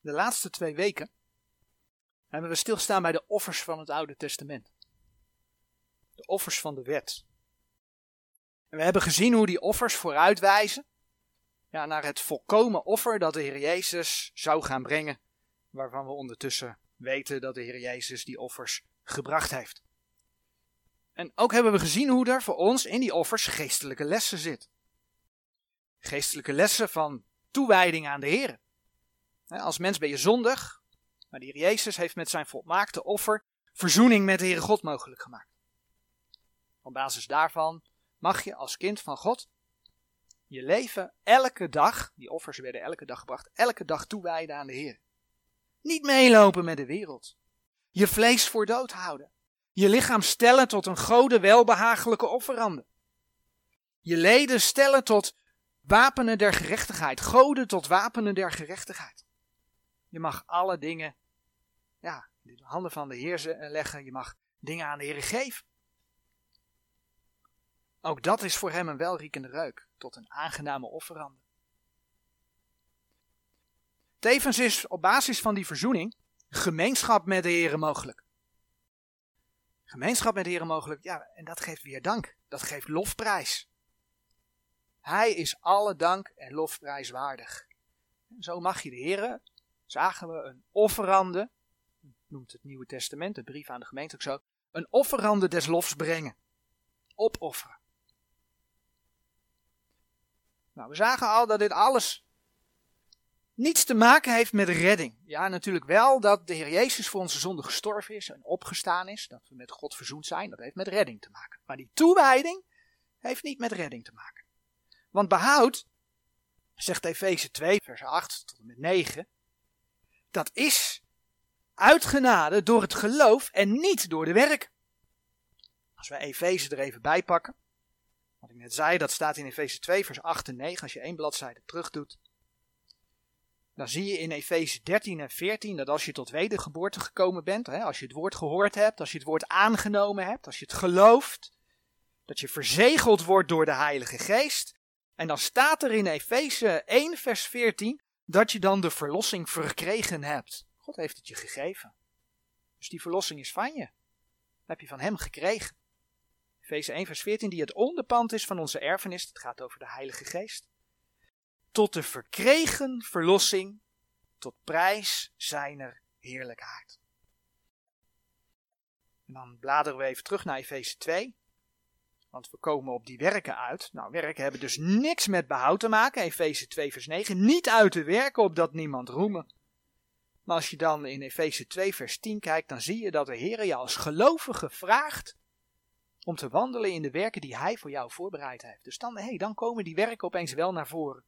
De laatste twee weken hebben we stilstaan bij de offers van het Oude Testament. De offers van de wet. En we hebben gezien hoe die offers vooruitwijzen ja, naar het volkomen offer dat de Heer Jezus zou gaan brengen, waarvan we ondertussen weten dat de Heer Jezus die offers gebracht heeft. En ook hebben we gezien hoe er voor ons in die offers geestelijke lessen zit. Geestelijke lessen van toewijding aan de Heer. Als mens ben je zondig, maar de Heer Jezus heeft met zijn volmaakte offer verzoening met de Heere God mogelijk gemaakt. Op basis daarvan mag je als kind van God je leven elke dag, die offers werden elke dag gebracht, elke dag toewijden aan de Heer. Niet meelopen met de wereld. Je vlees voor dood houden. Je lichaam stellen tot een gode welbehagelijke offerande. Je leden stellen tot wapenen der gerechtigheid. Goden tot wapenen der gerechtigheid. Je mag alle dingen ja, in de handen van de Heer leggen. Je mag dingen aan de Heer geven. Ook dat is voor hem een welriekende reuk, tot een aangename offerande. Tevens is op basis van die verzoening gemeenschap met de Heer mogelijk. Gemeenschap met de Heer mogelijk, ja, en dat geeft weer dank. Dat geeft lofprijs. Hij is alle dank en lofprijs waardig. Zo mag je de Heer, zagen we een offerande, noemt het Nieuwe Testament, de brief aan de gemeente ook zo, een offerande des lofs brengen. Opofferen. Nou, we zagen al dat dit alles niets te maken heeft met redding. Ja, natuurlijk wel dat de Heer Jezus voor onze zonde gestorven is en opgestaan is, dat we met God verzoend zijn, dat heeft met redding te maken. Maar die toewijding heeft niet met redding te maken. Want behoud, zegt Efeze 2, vers 8 tot en met 9, dat is uitgenade door het geloof en niet door de werk. Als we Efeze er even bij pakken, wat ik net zei, dat staat in Efeze 2, vers 8 en 9. Als je één bladzijde terug doet, dan zie je in Efeze 13 en 14 dat als je tot wedergeboorte gekomen bent, hè, als je het woord gehoord hebt, als je het woord aangenomen hebt, als je het gelooft, dat je verzegeld wordt door de Heilige Geest. En dan staat er in Efeze 1, vers 14 dat je dan de verlossing verkregen hebt. God heeft het je gegeven. Dus die verlossing is van je. Dat heb je van Hem gekregen. Efeze 1, vers 14, die het onderpand is van onze erfenis. Het gaat over de Heilige Geest. Tot de verkregen verlossing, tot prijs zijner heerlijkheid. En dan bladeren we even terug naar Efeze 2. Want we komen op die werken uit. Nou, werken hebben dus niks met behoud te maken. Efeze 2, vers 9. Niet uit de werken opdat niemand roemen. Maar als je dan in Efeze 2, vers 10 kijkt, dan zie je dat de Heer je als gelovige vraagt om te wandelen in de werken die Hij voor jou voorbereid heeft. Dus dan, hey, dan komen die werken opeens wel naar voren.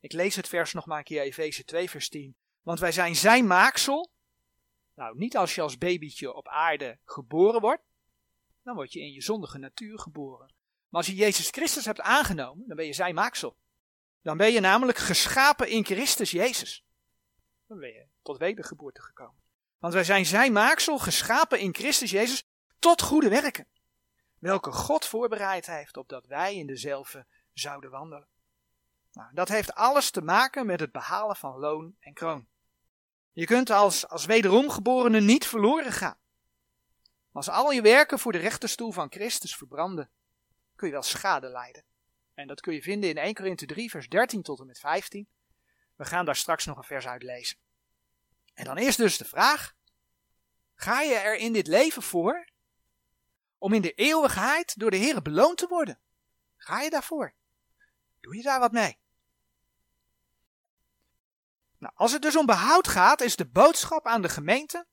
Ik lees het vers nog maar een keer, Efeze 2, vers 10. Want wij zijn zijn maaksel. Nou, niet als je als babytje op aarde geboren wordt. Dan word je in je zondige natuur geboren. Maar als je Jezus Christus hebt aangenomen, dan ben je zijn maaksel. Dan ben je namelijk geschapen in Christus Jezus. Dan ben je tot wedergeboorte gekomen. Want wij zijn zijn maaksel, geschapen in Christus Jezus, tot goede werken welke God voorbereid heeft opdat wij in dezelfde zouden wandelen. Nou, dat heeft alles te maken met het behalen van loon en kroon. Je kunt als, als wederomgeborene niet verloren gaan. Als al je werken voor de rechterstoel van Christus verbranden, kun je wel schade lijden. En dat kun je vinden in 1 Korinthe 3, vers 13 tot en met 15. We gaan daar straks nog een vers uit lezen. En dan is dus de vraag: ga je er in dit leven voor om in de eeuwigheid door de Heer beloond te worden. Ga je daarvoor? Doe je daar wat mee? Nou, als het dus om behoud gaat, is de boodschap aan de gemeente,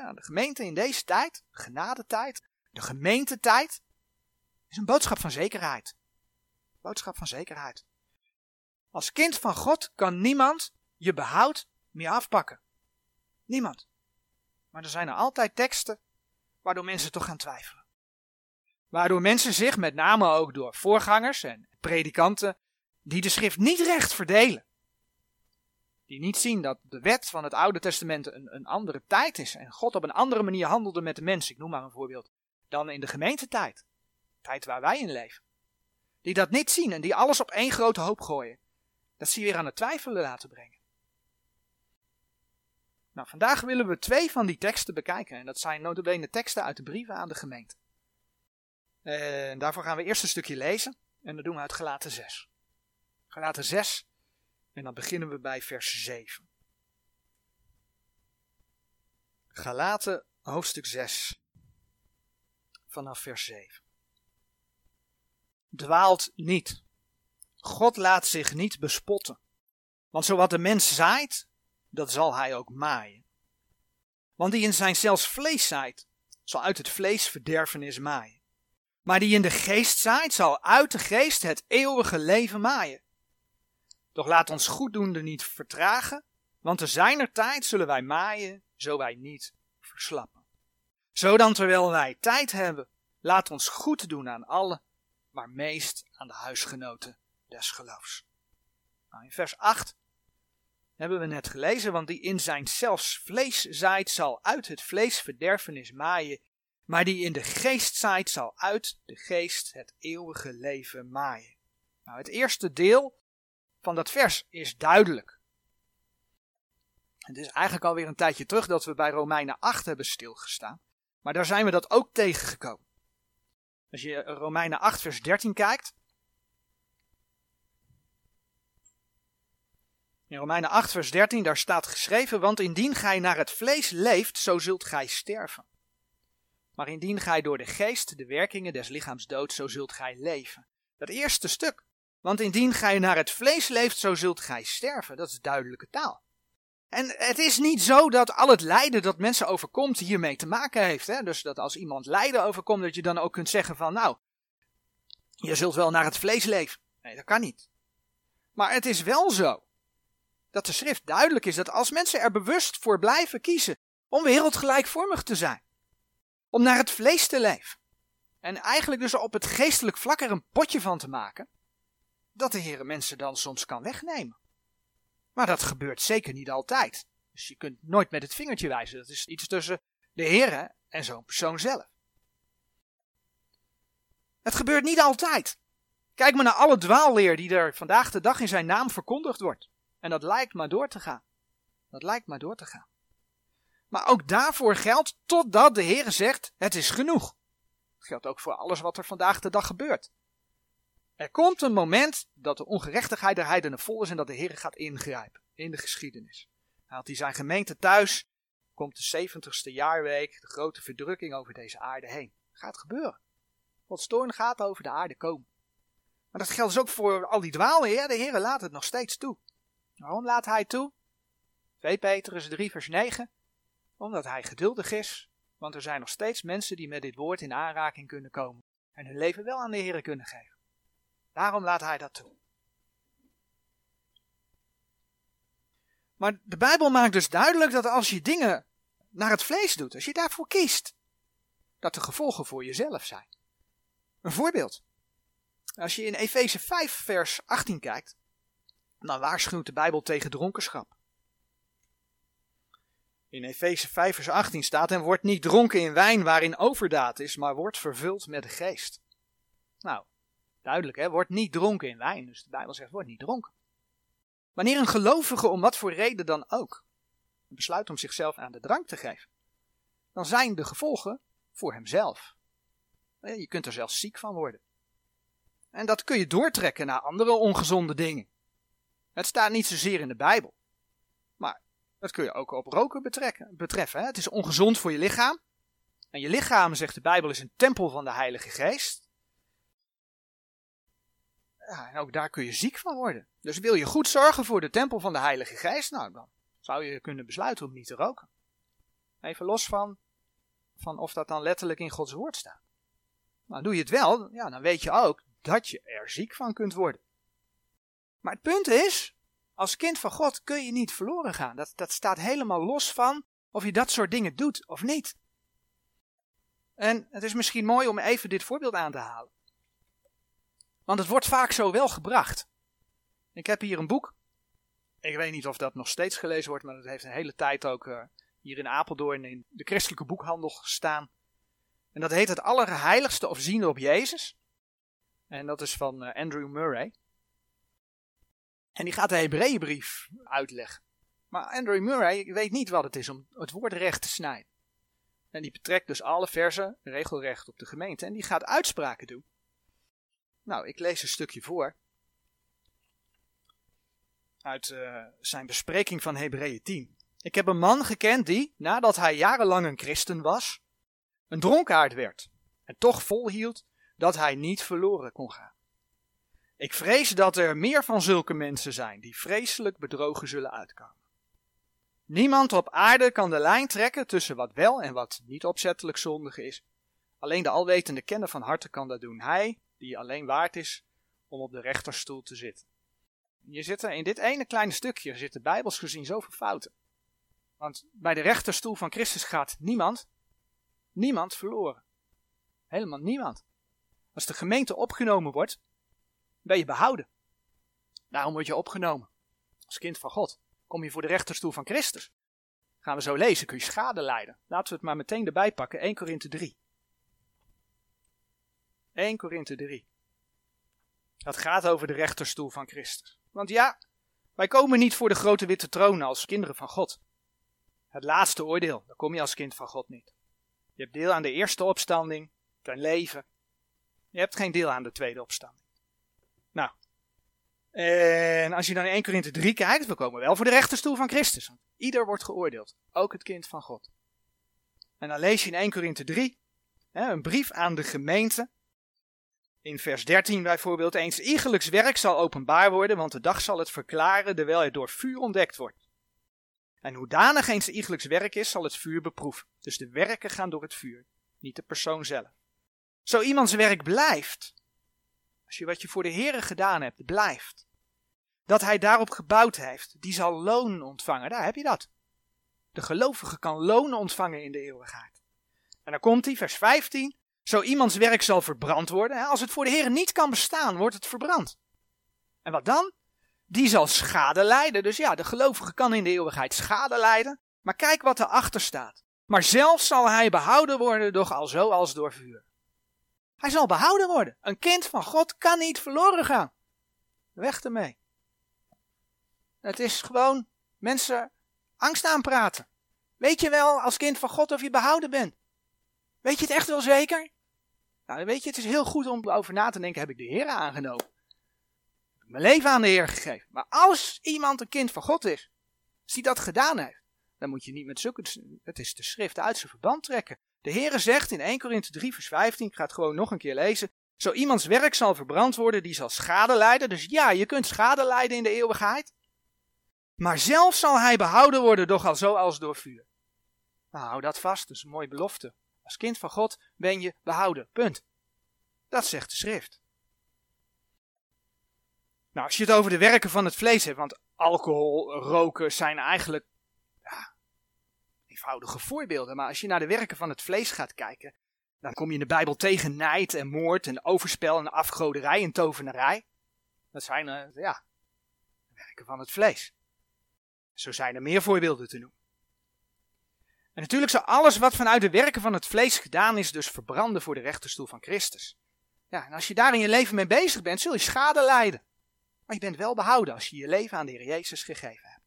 aan de gemeente in deze tijd, genadetijd, de gemeentetijd, is een boodschap van zekerheid. Boodschap van zekerheid. Als kind van God kan niemand je behoud meer afpakken. Niemand. Maar er zijn er altijd teksten waardoor mensen toch gaan twijfelen. Waardoor mensen zich, met name ook door voorgangers en predikanten, die de schrift niet recht verdelen. Die niet zien dat de wet van het Oude Testament een, een andere tijd is en God op een andere manier handelde met de mensen, ik noem maar een voorbeeld, dan in de gemeentetijd. Tijd waar wij in leven. Die dat niet zien en die alles op één grote hoop gooien. Dat zie je weer aan het twijfelen laten brengen. Nou, vandaag willen we twee van die teksten bekijken. En dat zijn notabene teksten uit de brieven aan de gemeente. En daarvoor gaan we eerst een stukje lezen. En dat doen we uit Galaten 6. Galaten 6. En dan beginnen we bij vers 7. Galaten hoofdstuk 6. Vanaf vers 7. Dwaalt niet. God laat zich niet bespotten. Want zowat de mens zaait, dat zal hij ook maaien. Want die in zijn zelfs vlees zaait, zal uit het vlees verderfenis maaien. Maar die in de geest zaait, zal uit de geest het eeuwige leven maaien. Doch laat ons goeddoende niet vertragen, want te zijner tijd zullen wij maaien, zo wij niet verslappen. Zodan terwijl wij tijd hebben, laat ons goed doen aan allen, maar meest aan de huisgenoten des geloofs. Nou, in vers 8 hebben we net gelezen, want die in zijn zelfs vlees zaait, zal uit het vlees verderfenis maaien, maar die in de geest zaait, zal uit de geest het eeuwige leven maaien. Nou, het eerste deel van dat vers is duidelijk. Het is eigenlijk alweer een tijdje terug dat we bij Romeinen 8 hebben stilgestaan, maar daar zijn we dat ook tegengekomen. Als je Romeinen 8 vers 13 kijkt, In Romeinen 8, vers 13, daar staat geschreven: Want indien gij naar het vlees leeft, zo zult gij sterven. Maar indien gij door de geest de werkingen des lichaams doodt, zo zult gij leven. Dat eerste stuk. Want indien gij naar het vlees leeft, zo zult gij sterven. Dat is duidelijke taal. En het is niet zo dat al het lijden dat mensen overkomt hiermee te maken heeft. Hè? Dus dat als iemand lijden overkomt, dat je dan ook kunt zeggen van nou, je zult wel naar het vlees leven. Nee, dat kan niet. Maar het is wel zo dat de schrift duidelijk is dat als mensen er bewust voor blijven kiezen om wereldgelijkvormig te zijn, om naar het vlees te leven, en eigenlijk dus op het geestelijk vlak er een potje van te maken, dat de Heer mensen dan soms kan wegnemen. Maar dat gebeurt zeker niet altijd. Dus je kunt nooit met het vingertje wijzen. Dat is iets tussen de Heer en zo'n persoon zelf. Het gebeurt niet altijd. Kijk maar naar alle dwaalleer die er vandaag de dag in zijn naam verkondigd wordt. En dat lijkt maar door te gaan. Dat lijkt maar door te gaan. Maar ook daarvoor geldt totdat de Heer zegt: het is genoeg. Dat geldt ook voor alles wat er vandaag de dag gebeurt. Er komt een moment dat de ongerechtigheid der heidenen vol is en dat de Heer gaat ingrijpen in de geschiedenis. Haalt hij zijn gemeente thuis, komt de 70ste jaarweek, de grote verdrukking over deze aarde heen. Gaat gebeuren. Gods toorn gaat over de aarde komen. Maar dat geldt dus ook voor al die dwalen. De Heer laat het nog steeds toe. Waarom laat hij toe? 2 Petrus 3 vers 9. Omdat hij geduldig is, want er zijn nog steeds mensen die met dit woord in aanraking kunnen komen en hun leven wel aan de Heer kunnen geven. Daarom laat hij dat toe. Maar de Bijbel maakt dus duidelijk dat als je dingen naar het vlees doet, als je daarvoor kiest, dat de gevolgen voor jezelf zijn. Een voorbeeld. Als je in Efeze 5 vers 18 kijkt, dan waarschuwt de Bijbel tegen dronkenschap. In Efeze 5 vers 18 staat, en wordt niet dronken in wijn waarin overdaad is, maar wordt vervuld met de geest. Nou, duidelijk hè, wordt niet dronken in wijn, dus de Bijbel zegt, wordt niet dronken. Wanneer een gelovige om wat voor reden dan ook besluit om zichzelf aan de drank te geven, dan zijn de gevolgen voor hemzelf. Je kunt er zelfs ziek van worden. En dat kun je doortrekken naar andere ongezonde dingen. Het staat niet zozeer in de Bijbel. Maar dat kun je ook op roken betrekken, betreffen. Hè? Het is ongezond voor je lichaam. En je lichaam, zegt de Bijbel, is een tempel van de Heilige Geest. Ja, en ook daar kun je ziek van worden. Dus wil je goed zorgen voor de tempel van de Heilige Geest, nou dan zou je kunnen besluiten om niet te roken. Even los van, van of dat dan letterlijk in Gods woord staat. Nou, doe je het wel, ja, dan weet je ook dat je er ziek van kunt worden. Maar het punt is, als kind van God kun je niet verloren gaan. Dat, dat staat helemaal los van of je dat soort dingen doet of niet. En het is misschien mooi om even dit voorbeeld aan te halen. Want het wordt vaak zo wel gebracht. Ik heb hier een boek. Ik weet niet of dat nog steeds gelezen wordt, maar dat heeft een hele tijd ook uh, hier in Apeldoorn in de christelijke boekhandel gestaan. En dat heet Het Allerheiligste of Ziende op Jezus. En dat is van uh, Andrew Murray. En die gaat de Hebreeënbrief uitleggen. Maar Andrew Murray weet niet wat het is om het woord recht te snijden. En die betrekt dus alle versen regelrecht op de gemeente. En die gaat uitspraken doen. Nou, ik lees een stukje voor. Uit uh, zijn bespreking van Hebreeën 10. Ik heb een man gekend die, nadat hij jarenlang een christen was, een dronkaard werd. En toch volhield dat hij niet verloren kon gaan. Ik vrees dat er meer van zulke mensen zijn die vreselijk bedrogen zullen uitkomen. Niemand op aarde kan de lijn trekken tussen wat wel en wat niet opzettelijk zondig is. Alleen de alwetende kenner van harte kan dat doen. Hij, die alleen waard is om op de rechterstoel te zitten. Je zit er in dit ene kleine stukje zitten bijbels gezien zoveel fouten. Want bij de rechterstoel van Christus gaat niemand, niemand verloren. Helemaal niemand. Als de gemeente opgenomen wordt, ben je behouden. Daarom word je opgenomen. Als kind van God. Kom je voor de rechterstoel van Christus. Gaan we zo lezen, kun je schade lijden. Laten we het maar meteen erbij pakken. 1 Korinthe 3. 1 Korinthe 3. Dat gaat over de rechterstoel van Christus. Want ja, wij komen niet voor de grote witte troon als kinderen van God. Het laatste oordeel, daar kom je als kind van God niet. Je hebt deel aan de eerste opstanding, ten leven. Je hebt geen deel aan de tweede opstanding. Nou, en als je dan in 1 Korinthe 3 kijkt, we komen wel voor de rechterstoel van Christus. Want ieder wordt geoordeeld, ook het kind van God. En dan lees je in 1 Korinthe 3 hè, een brief aan de gemeente. In vers 13 bijvoorbeeld, eens iegelijks werk zal openbaar worden, want de dag zal het verklaren, terwijl het door vuur ontdekt wordt. En hoedanig eens iegelijks werk is, zal het vuur beproeven. Dus de werken gaan door het vuur, niet de persoon zelf. Zo iemands werk blijft, als je wat je voor de Heere gedaan hebt, blijft, dat hij daarop gebouwd heeft, die zal loon ontvangen. Daar heb je dat. De gelovige kan loon ontvangen in de eeuwigheid. En dan komt hij, vers 15. Zo iemands werk zal verbrand worden. Als het voor de Heer niet kan bestaan, wordt het verbrand. En wat dan? Die zal schade lijden. Dus ja, de gelovige kan in de eeuwigheid schade lijden. Maar kijk wat erachter staat. Maar zelf zal hij behouden worden, doch al zo als door vuur. Hij zal behouden worden. Een kind van God kan niet verloren gaan. Weg ermee. Het is gewoon mensen angst aanpraten. Weet je wel als kind van God of je behouden bent? Weet je het echt wel zeker? Nou, weet je, het is heel goed om over na te denken: heb ik de Heer aangenomen? Heb mijn leven aan de Heer gegeven? Maar als iemand een kind van God is, als hij dat gedaan heeft, dan moet je niet met zulke. Het is de schrift uit zijn verband trekken. De Heere zegt in 1 Korinthe 3 vers 15, ik ga het gewoon nog een keer lezen. Zo iemands werk zal verbrand worden, die zal schade lijden. Dus ja, je kunt schade lijden in de eeuwigheid. Maar zelf zal hij behouden worden, doch al zo als door vuur. Nou, hou dat vast, dat is een mooie belofte. Als kind van God ben je behouden, punt. Dat zegt de schrift. Nou, als je het over de werken van het vlees hebt, want alcohol, roken zijn eigenlijk eenvoudige voorbeelden. Maar als je naar de werken van het vlees gaat kijken, dan kom je in de Bijbel tegen nijd en moord en overspel en afgoderij en tovenarij. Dat zijn, uh, ja, werken van het vlees. Zo zijn er meer voorbeelden te noemen. En natuurlijk zou alles wat vanuit de werken van het vlees gedaan is, dus verbranden voor de rechterstoel van Christus. Ja, en als je daar in je leven mee bezig bent, zul je schade lijden. Maar je bent wel behouden als je je leven aan de Heer Jezus gegeven hebt.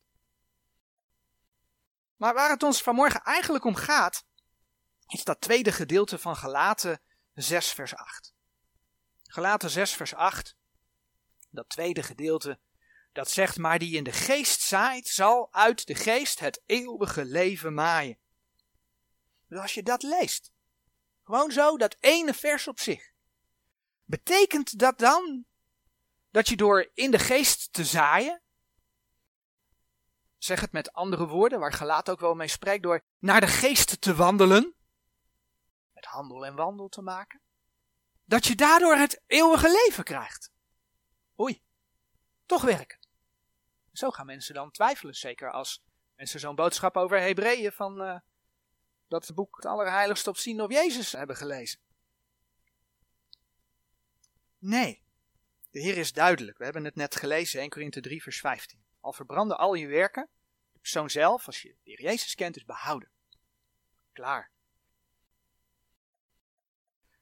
Maar waar het ons vanmorgen eigenlijk om gaat, is dat tweede gedeelte van Galaten 6 vers 8. Galaten 6 vers 8, dat tweede gedeelte, dat zegt maar die in de geest zaait, zal uit de geest het eeuwige leven maaien. Dus als je dat leest, gewoon zo, dat ene vers op zich, betekent dat dan dat je door in de geest te zaaien, zeg het met andere woorden, waar Gelaat ook wel mee spreekt, door naar de geest te wandelen, met handel en wandel te maken, dat je daardoor het eeuwige leven krijgt. Oei, toch werken. Zo gaan mensen dan twijfelen, zeker als mensen zo'n boodschap over Hebreeën van uh, dat boek het Allerheiligste op zien Jezus hebben gelezen. Nee, de Heer is duidelijk. We hebben het net gelezen, 1 Korinthe 3 vers 15. Al verbranden al je werken, de persoon zelf, als je de Heer Jezus kent, is behouden. Klaar.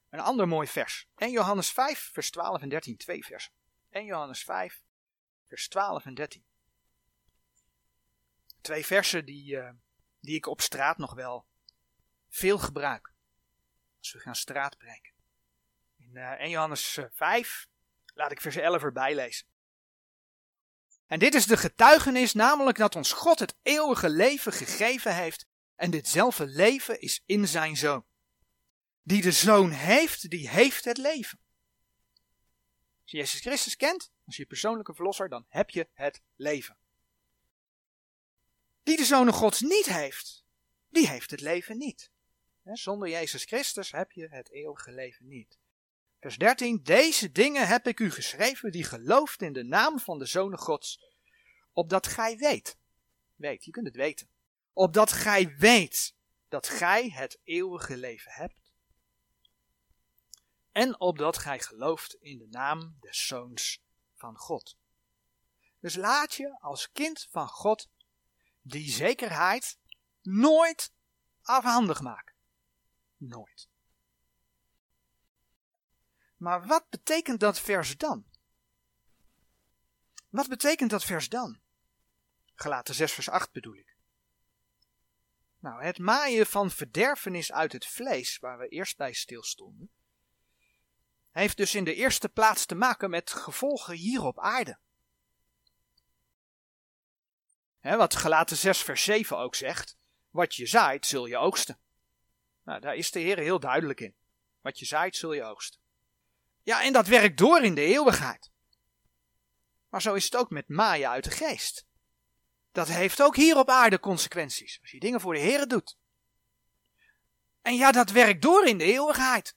Een ander mooi vers. 1 Johannes 5, vers 12 en 13. Twee versen. 1 Johannes 5, vers 12 en 13. Twee versen die, uh, die ik op straat nog wel veel gebruik. Als we gaan straatbreken. In uh, 1 Johannes 5 laat ik vers 11 erbij lezen. En dit is de getuigenis, namelijk dat ons God het eeuwige leven gegeven heeft. En ditzelfde leven is in zijn zoon. Die de zoon heeft, die heeft het leven. Als je Jezus Christus kent, als je persoonlijke verlosser, dan heb je het leven. Die de zoon Gods niet heeft, die heeft het leven niet. Zonder Jezus Christus heb je het eeuwige leven niet. Vers 13. Deze dingen heb ik u geschreven die gelooft in de naam van de Zoon Gods, opdat gij weet. Weet, je kunt het weten. Opdat gij weet dat gij het eeuwige leven hebt. En opdat gij gelooft in de naam des Zoons van God. Dus laat je als kind van God die zekerheid nooit afhandig maken. Nooit. Maar wat betekent dat vers dan? Wat betekent dat vers dan? Gelaten 6 vers 8 bedoel ik. Nou, het maaien van verderfenis uit het vlees, waar we eerst bij stilstonden, heeft dus in de eerste plaats te maken met gevolgen hier op aarde. Wat gelaten 6 vers 7 ook zegt, wat je zaait zul je oogsten. Nou, daar is de Heer heel duidelijk in. Wat je zaait zul je oogsten. Ja, en dat werkt door in de eeuwigheid. Maar zo is het ook met maaien uit de geest. Dat heeft ook hier op aarde consequenties. Als je dingen voor de Heer doet. En ja, dat werkt door in de eeuwigheid.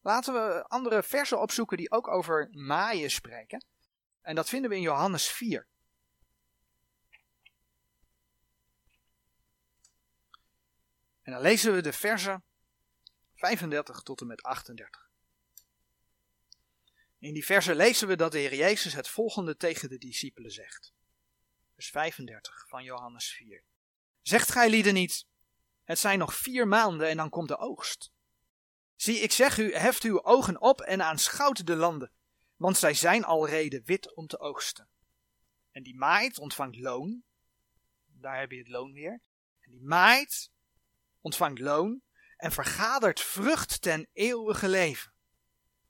Laten we andere versen opzoeken die ook over maaien spreken. En dat vinden we in Johannes 4. En dan lezen we de versen 35 tot en met 38. In die versen lezen we dat de Heer Jezus het volgende tegen de discipelen zegt. Vers 35 van Johannes 4. Zegt gij lieden niet, het zijn nog vier maanden en dan komt de oogst. Zie, ik zeg u, heft uw ogen op en aanschouwt de landen, want zij zijn alrede wit om te oogsten. En die maait ontvangt loon, daar heb je het loon weer. En die maait ontvangt loon en vergadert vrucht ten eeuwige leven.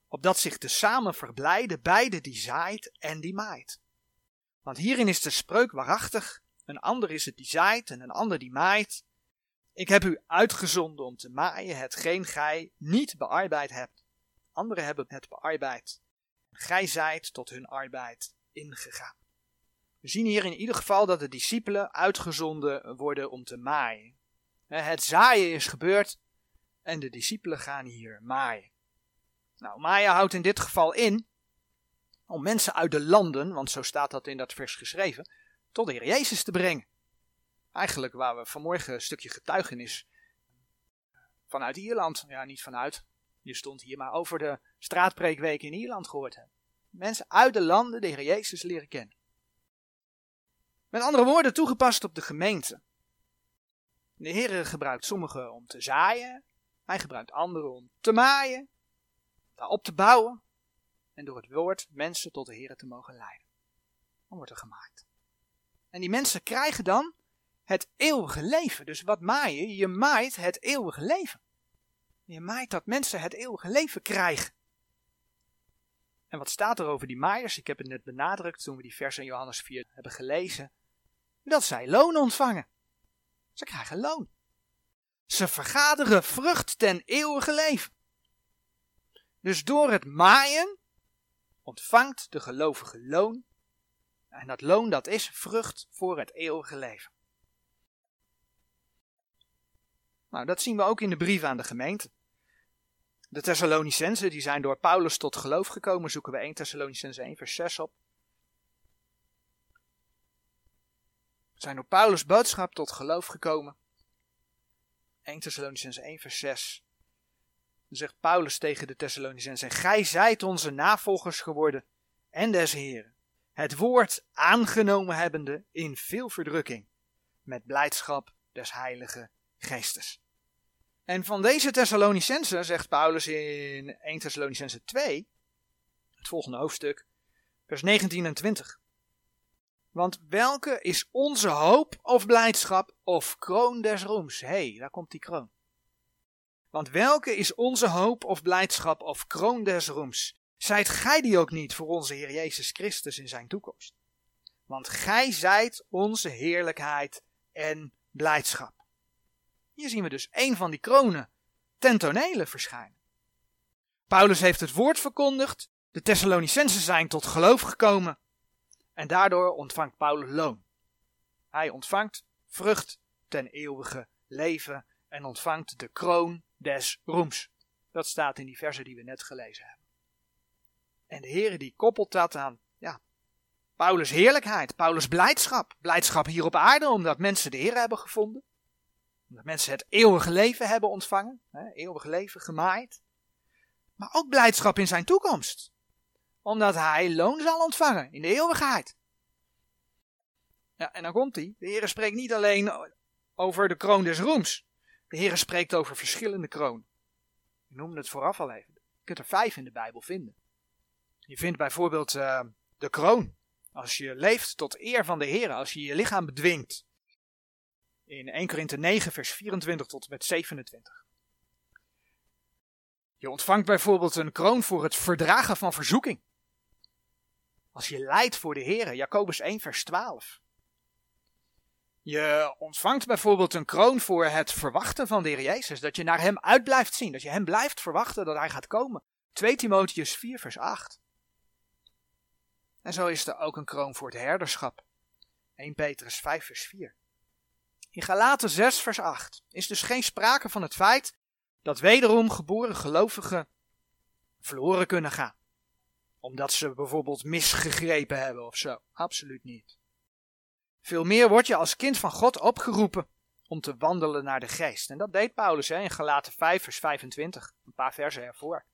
Opdat zich tezamen verblijden beide die zaait en die maait. Want hierin is de spreuk waarachtig, een ander is het die zaait en een ander die maait. Ik heb u uitgezonden om te maaien hetgeen gij niet bearbeid hebt. Anderen hebben het bearbeid. Gij zijt tot hun arbeid ingegaan. We zien hier in ieder geval dat de discipelen uitgezonden worden om te maaien. Het zaaien is gebeurd en de discipelen gaan hier maaien. Nou, maaien houdt in dit geval in om mensen uit de landen, want zo staat dat in dat vers geschreven, tot de Heer Jezus te brengen. Eigenlijk waar we vanmorgen een stukje getuigenis vanuit Ierland, ja niet vanuit, je stond hier, maar over de straatpreekweek in Ierland gehoord hebben. Mensen uit de landen de Heer Jezus leren kennen. Met andere woorden, toegepast op de gemeente. De Heer gebruikt sommigen om te zaaien, hij gebruikt anderen om te maaien, daarop te bouwen en door het woord mensen tot de Heer te mogen leiden. Dan wordt er gemaakt. En die mensen krijgen dan het eeuwige leven. Dus wat maai je? Je maait het eeuwige leven. Je maait dat mensen het eeuwige leven krijgen. En wat staat er over die maaiers? Ik heb het net benadrukt toen we die vers in Johannes 4 hebben gelezen. Dat zij loon ontvangen. Ze krijgen loon. Ze vergaderen vrucht ten eeuwige leven. Dus door het maaien ontvangt de gelovige loon. En dat loon dat is vrucht voor het eeuwige leven. Nou, dat zien we ook in de brief aan de gemeente. De Thessalonicensen die zijn door Paulus tot geloof gekomen, zoeken we 1 Thessalonicense 1 vers 6 op. Zijn door Paulus boodschap tot geloof gekomen. 1 Thessalonicense 1 vers 6. Dan zegt Paulus tegen de Thessalonicensen: Gij zijt onze navolgers geworden en des Heren. Het woord aangenomen hebbende in veel verdrukking, met blijdschap des Heilige Geestes. En van deze Thessalonicensen zegt Paulus in 1 Thessalonicense 2, het volgende hoofdstuk, vers 19 en 20. Want welke is onze hoop of blijdschap of kroon des roems? Hé, hey, daar komt die kroon. Want welke is onze hoop of blijdschap of kroon des roems? Zijt gij die ook niet voor onze Heer Jezus Christus in zijn toekomst? Want gij zijt onze heerlijkheid en blijdschap. Hier zien we dus een van die kronen ten tonele verschijnen. Paulus heeft het woord verkondigd, de Thessalonicensen zijn tot geloof gekomen en daardoor ontvangt Paulus loon. Hij ontvangt vrucht ten eeuwige leven en ontvangt de kroon des roems. Dat staat in die versen die we net gelezen hebben. En de Heer die koppelt dat aan ja, Paulus' heerlijkheid, Paulus' blijdschap. Blijdschap hier op aarde omdat mensen de Heer hebben gevonden. Omdat mensen het eeuwige leven hebben ontvangen, hè, eeuwige leven gemaaid. Maar ook blijdschap in zijn toekomst. Omdat hij loon zal ontvangen in de eeuwigheid. Ja, en dan komt hij. De Heer spreekt niet alleen over de kroon des roems. De Heer spreekt over verschillende kronen. Ik noemde het vooraf al even. Je kunt er vijf in de Bijbel vinden. Je vindt bijvoorbeeld uh, de kroon. Als je leeft tot eer van de Heer, als je je lichaam bedwingt. In 1 Korinthe 9, vers 24 tot en met 27. Je ontvangt bijvoorbeeld een kroon voor het verdragen van verzoeking. Als je lijdt voor de Heer, Jacobus 1, vers 12. Je ontvangt bijvoorbeeld een kroon voor het verwachten van de Heer Jezus. Dat je naar Hem uit blijft zien. Dat je Hem blijft verwachten dat Hij gaat komen. 2 Timotheus 4 vers 8. En zo is er ook een kroon voor het herderschap. 1 Petrus 5 vers 4. In Galaten 6 vers 8 is dus geen sprake van het feit dat wederom geboren gelovigen verloren kunnen gaan. Omdat ze bijvoorbeeld misgegrepen hebben of zo. Absoluut niet. Veel meer word je als kind van God opgeroepen om te wandelen naar de geest. En dat deed Paulus hè, in Galaten 5 vers 25. Een paar versen ervoor.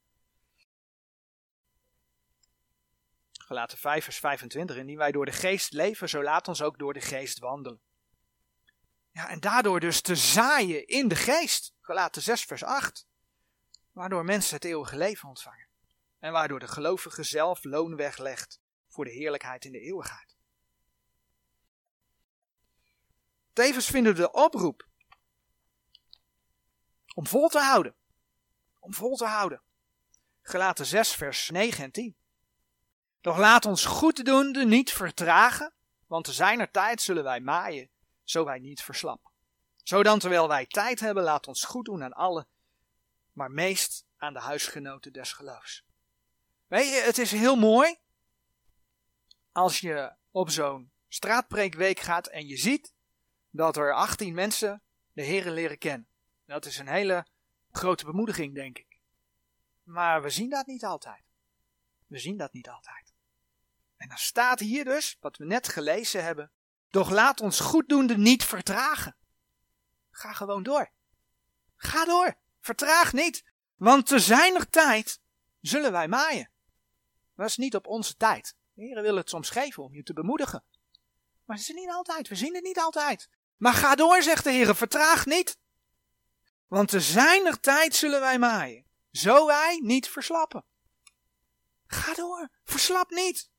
Galaten 5 vers 25. Indien wij door de geest leven, zo laat ons ook door de geest wandelen. Ja, en daardoor dus te zaaien in de geest. Galaten 6 vers 8. Waardoor mensen het eeuwige leven ontvangen. En waardoor de gelovige zelf loon weglegt voor de heerlijkheid in de eeuwigheid. Tevens vinden we de oproep om vol te houden. Om vol te houden. Gelaten 6, vers 9 en 10. Doch laat ons goed doende niet vertragen, want te zijner tijd zullen wij maaien, zo wij niet verslappen. Zodan terwijl wij tijd hebben, laat ons goed doen aan alle, maar meest aan de huisgenoten des geloofs. Weet het is heel mooi als je op zo'n straatpreekweek gaat en je ziet dat er 18 mensen de Heeren leren kennen. Dat is een hele grote bemoediging, denk ik. Maar we zien dat niet altijd. We zien dat niet altijd. En dan staat hier dus, wat we net gelezen hebben, doch laat ons goeddoende niet vertragen. Ga gewoon door. Ga door. Vertraag niet. Want te zijner tijd zullen wij maaien. Dat is niet op onze tijd. De Heer wil het soms geven om je te bemoedigen. Maar het is niet altijd. We zien het niet altijd. Maar ga door, zegt de Heer, vertraag niet. Want te zijner tijd zullen wij maaien, zo wij niet verslappen. Ga door, verslap niet.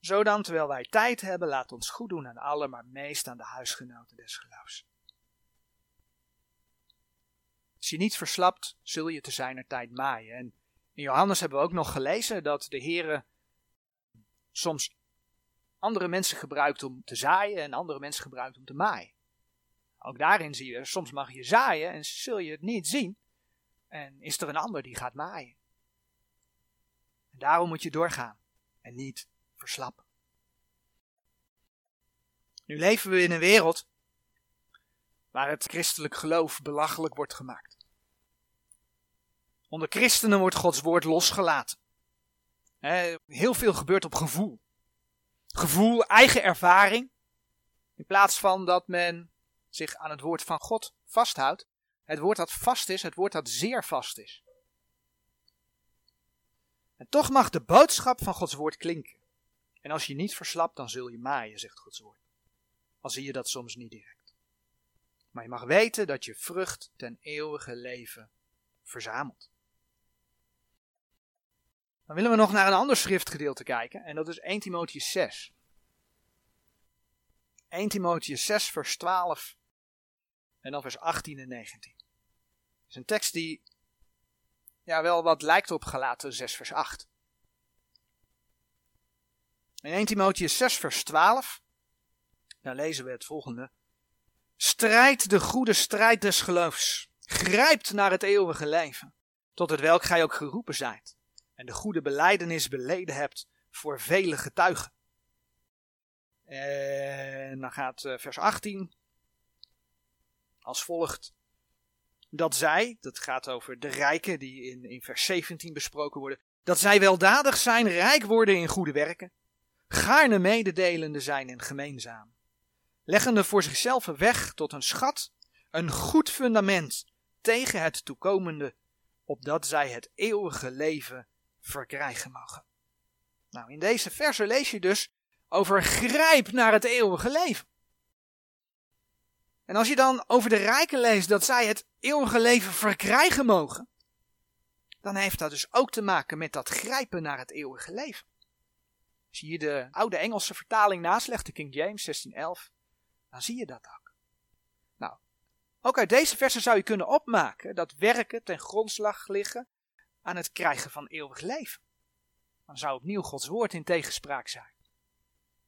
Zo dan, terwijl wij tijd hebben, laat ons goed doen aan alle, maar meest aan de huisgenoten des geloofs. Als je niet verslapt, zul je te zijner tijd maaien. En in Johannes hebben we ook nog gelezen dat de Heere soms andere mensen gebruikt om te zaaien en andere mensen gebruikt om te maaien. Ook daarin zie je, soms mag je zaaien en zul je het niet zien. En is er een ander die gaat maaien. En daarom moet je doorgaan en niet verslappen. Nu leven we in een wereld waar het christelijk geloof belachelijk wordt gemaakt. Onder christenen wordt Gods woord losgelaten. Heel veel gebeurt op gevoel gevoel, eigen ervaring. In plaats van dat men zich aan het woord van God vasthoudt. Het woord dat vast is, het woord dat zeer vast is. En toch mag de boodschap van Gods woord klinken. En als je niet verslapt, dan zul je maaien, zegt Gods woord. Al zie je dat soms niet direct. Maar je mag weten dat je vrucht ten eeuwige leven verzamelt. Dan willen we nog naar een ander schriftgedeelte kijken en dat is 1 Timotheus 6. 1 Timotheus 6, vers 12 en dan vers 18 en 19. Het is een tekst die ja, wel wat lijkt op gelaten 6, vers 8. In 1 Timotheus 6, vers 12, daar lezen we het volgende. Strijd de goede strijd des geloofs. Grijpt naar het eeuwige leven, tot het welk gij ook geroepen zijt, en de goede beleidenis beleden hebt voor vele getuigen. En dan gaat eh, vers 18 als volgt. Dat zij, dat gaat over de rijken die in, in vers 17 besproken worden, dat zij weldadig zijn, rijk worden in goede werken, gaarne mededelende zijn en gemeenzaam, leggende voor zichzelf een weg tot een schat, een goed fundament tegen het toekomende, opdat zij het eeuwige leven verkrijgen mogen. Nou, in deze verse lees je dus over grijp naar het eeuwige leven. En als je dan over de rijken leest dat zij het eeuwige leven verkrijgen mogen, dan heeft dat dus ook te maken met dat grijpen naar het eeuwige leven. Zie je de oude Engelse vertaling naast de King James 1611, dan zie je dat ook. Nou, ook uit deze versen zou je kunnen opmaken dat werken ten grondslag liggen aan het krijgen van eeuwig leven. Dan zou opnieuw Gods woord in tegenspraak zijn.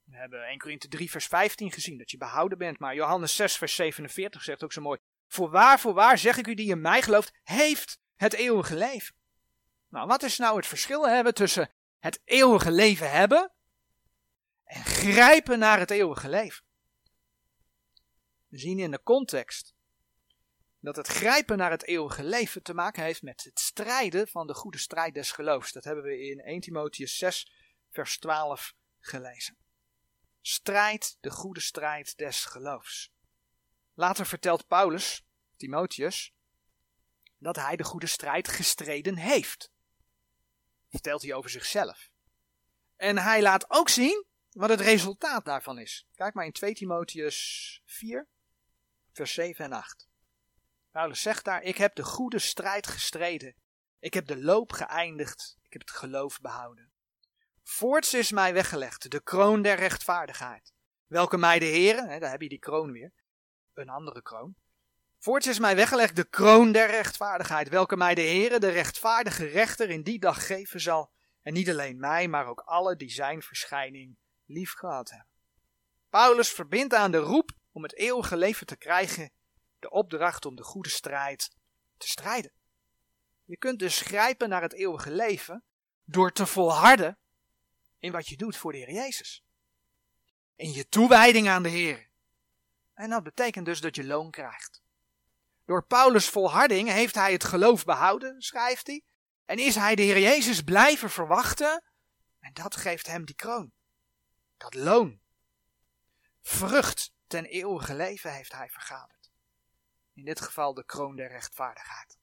We hebben 1 Korinthe 3 vers 15 gezien, dat je behouden bent. Maar Johannes 6 vers 47 zegt ook zo mooi. Voorwaar, voorwaar zeg ik u die in mij gelooft, heeft het eeuwige leven. Nou, wat is nou het verschil hebben tussen het eeuwige leven hebben en grijpen naar het eeuwige leven? We zien in de context dat het grijpen naar het eeuwige leven te maken heeft met het strijden van de goede strijd des geloofs. Dat hebben we in 1 Timotheus 6 vers 12 gelezen. Strijd de goede strijd des geloofs. Later vertelt Paulus, Timotheus, dat hij de goede strijd gestreden heeft. Vertelt hij over zichzelf. En hij laat ook zien wat het resultaat daarvan is. Kijk maar in 2 Timotheus 4, vers 7 en 8. Paulus zegt daar: Ik heb de goede strijd gestreden. Ik heb de loop geëindigd. Ik heb het geloof behouden. Voorts is mij weggelegd de kroon der rechtvaardigheid, welke mij de Heere, hè, daar heb je die kroon weer, een andere kroon. Voorts is mij weggelegd de kroon der rechtvaardigheid, welke mij de Heere, de rechtvaardige rechter, in die dag geven zal, en niet alleen mij, maar ook alle die zijn verschijning lief gehad hebben. Paulus verbindt aan de roep om het eeuwige leven te krijgen de opdracht om de goede strijd te strijden. Je kunt dus grijpen naar het eeuwige leven door te volharden in wat je doet voor de Heer Jezus. In je toewijding aan de Heer. En dat betekent dus dat je loon krijgt. Door Paulus' volharding heeft hij het geloof behouden, schrijft hij. En is hij de Heer Jezus blijven verwachten. En dat geeft hem die kroon. Dat loon. Vrucht ten eeuwige leven heeft hij vergaderd. In dit geval de kroon der rechtvaardigheid.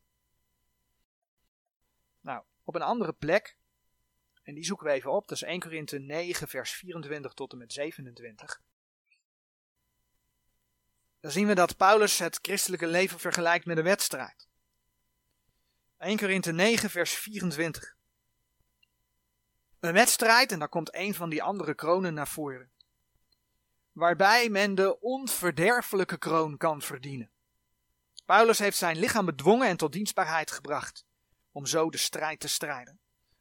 Nou, op een andere plek en die zoeken we even op. Dat is 1 Korinthe 9, vers 24 tot en met 27. Dan zien we dat Paulus het christelijke leven vergelijkt met een wedstrijd. 1 Korinthe 9, vers 24. Een wedstrijd, en daar komt een van die andere kronen naar voren. Waarbij men de onverderfelijke kroon kan verdienen. Paulus heeft zijn lichaam bedwongen en tot dienstbaarheid gebracht, om zo de strijd te strijden.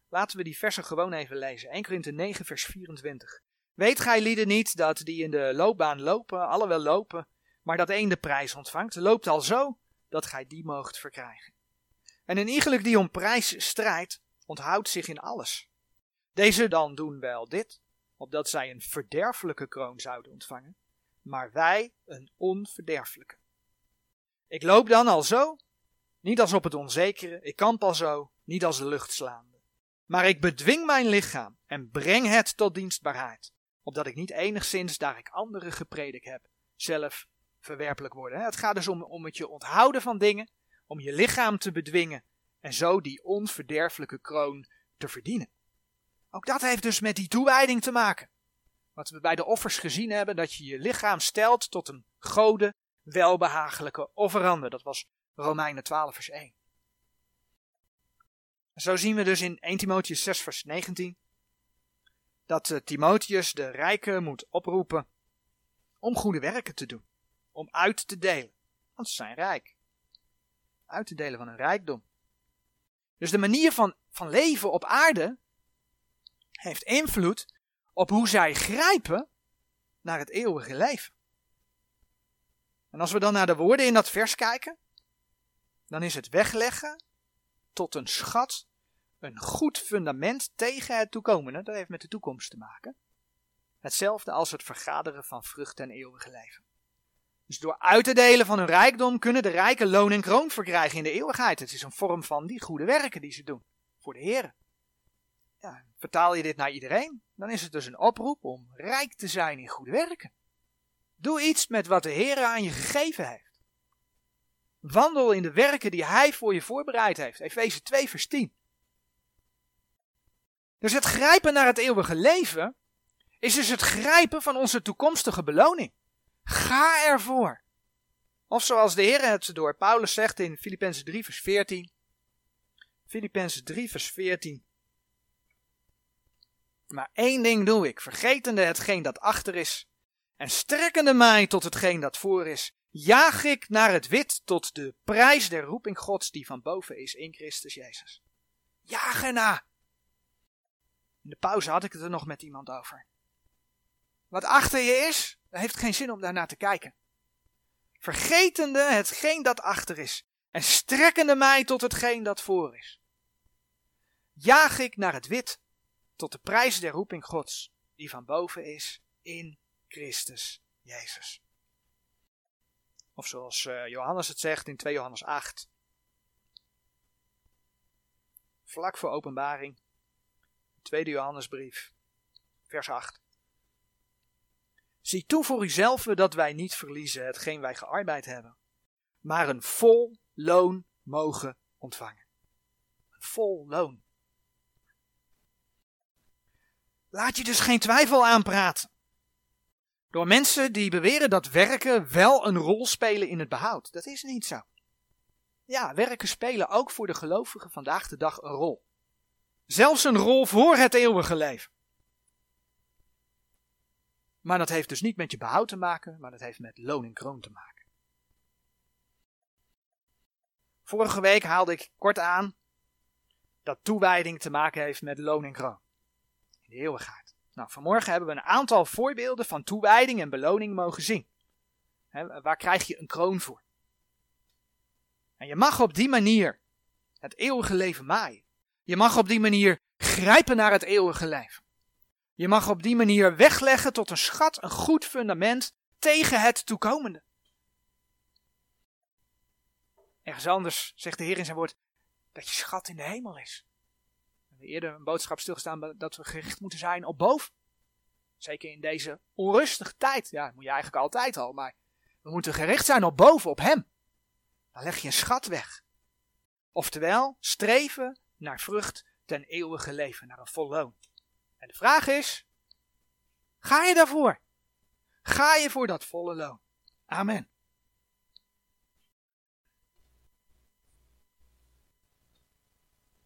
Laten we die versen gewoon even lezen. 1 Korinthe 9 vers 24. Weet gij lieden niet dat die in de loopbaan lopen, alle wel lopen, maar dat één de prijs ontvangt, loopt al zo dat gij die moogt verkrijgen. En een iegelijk die om prijs strijdt, onthoudt zich in alles. Deze dan doen wel dit, opdat zij een verderfelijke kroon zouden ontvangen, maar wij een onverderfelijke. Ik loop dan al zo, niet als op het onzekere, ik kamp al zo, niet als de lucht slaande. Maar ik bedwing mijn lichaam en breng het tot dienstbaarheid, opdat ik niet enigszins, daar ik anderen gepredikt heb, zelf verwerpelijk worden. Het gaat dus om, om het je onthouden van dingen, om je lichaam te bedwingen en zo die onverderfelijke kroon te verdienen. Ook dat heeft dus met die toewijding te maken. Wat we bij de offers gezien hebben, dat je je lichaam stelt tot een gode, welbehagelijke offerande. Dat was Romeinen 12 vers 1. Zo zien we dus in 1 Timotheus 6 vers 19 dat uh, Timotheus de rijken moet oproepen om goede werken te doen, om uit te delen, want ze zijn rijk. Uit te delen van hun rijkdom. Dus de manier van, van leven op aarde heeft invloed op hoe zij grijpen naar het eeuwige leven. En als we dan naar de woorden in dat vers kijken, dan is het wegleggen tot een schat, een goed fundament tegen het toekomende. Dat heeft met de toekomst te maken. Hetzelfde als het vergaderen van vrucht en eeuwige leven. Dus door uit te delen van hun rijkdom kunnen de rijken loon en kroon verkrijgen in de eeuwigheid. Het is een vorm van die goede werken die ze doen voor de Heer. Ja, vertaal je dit naar iedereen, dan is het dus een oproep om rijk te zijn in goede werken. Doe iets met wat de Heer aan je gegeven heeft. Wandel in de werken die Hij voor je voorbereid heeft. Efeze 2, vers 10. Dus het grijpen naar het eeuwige leven is dus het grijpen van onze toekomstige beloning. Ga ervoor. Of zoals de Heer het door Paulus zegt in Filippenzen 3, vers 14. Filippenzen 3, vers 14. Maar één ding doe ik, vergetende hetgeen dat achter is, en strekkende mij tot hetgeen dat voor is, jaag ik naar het wit tot de prijs der roeping Gods die van boven is in Christus Jezus. Jaag erna. In de pauze had ik het er nog met iemand over. Wat achter je is, heeft geen zin om daarnaar te kijken. Vergetende hetgeen dat achter is en strekkende mij tot hetgeen dat voor is. Jaag ik naar het wit tot de prijs der roeping Gods die van boven is in Christus Jezus. Of zoals uh, Johannes het zegt in 2 Johannes 8. Vlak voor openbaring. Tweede Johannesbrief, vers 8. Zie toe voor uzelf dat wij niet verliezen hetgeen wij gearbeid hebben, maar een vol loon mogen ontvangen. Een vol loon. Laat je dus geen twijfel aanpraten. Door mensen die beweren dat werken wel een rol spelen in het behoud. Dat is niet zo. Ja, werken spelen ook voor de gelovigen vandaag de dag een rol. Zelfs een rol voor het eeuwige leven. Maar dat heeft dus niet met je behoud te maken, maar dat heeft met loon en kroon te maken. Vorige week haalde ik kort aan dat toewijding te maken heeft met loon en kroon. In de eeuwigheid. Nou, vanmorgen hebben we een aantal voorbeelden van toewijding en beloning mogen zien. waar krijg je een kroon voor? En je mag op die manier het eeuwige leven maaien. Je mag op die manier grijpen naar het eeuwige leven. Je mag op die manier wegleggen tot een schat, een goed fundament tegen het toekomende. Ergens anders zegt de Heer in zijn woord dat je schat in de hemel is. Eerder een boodschap stilgestaan dat we gericht moeten zijn op boven. Zeker in deze onrustige tijd. Ja, dat moet je eigenlijk altijd al, maar we moeten gericht zijn op boven, op Hem. Dan leg je een schat weg. Oftewel, streven naar vrucht ten eeuwige leven, naar een vol loon. En de vraag is, ga je daarvoor? Ga je voor dat volle loon? Amen.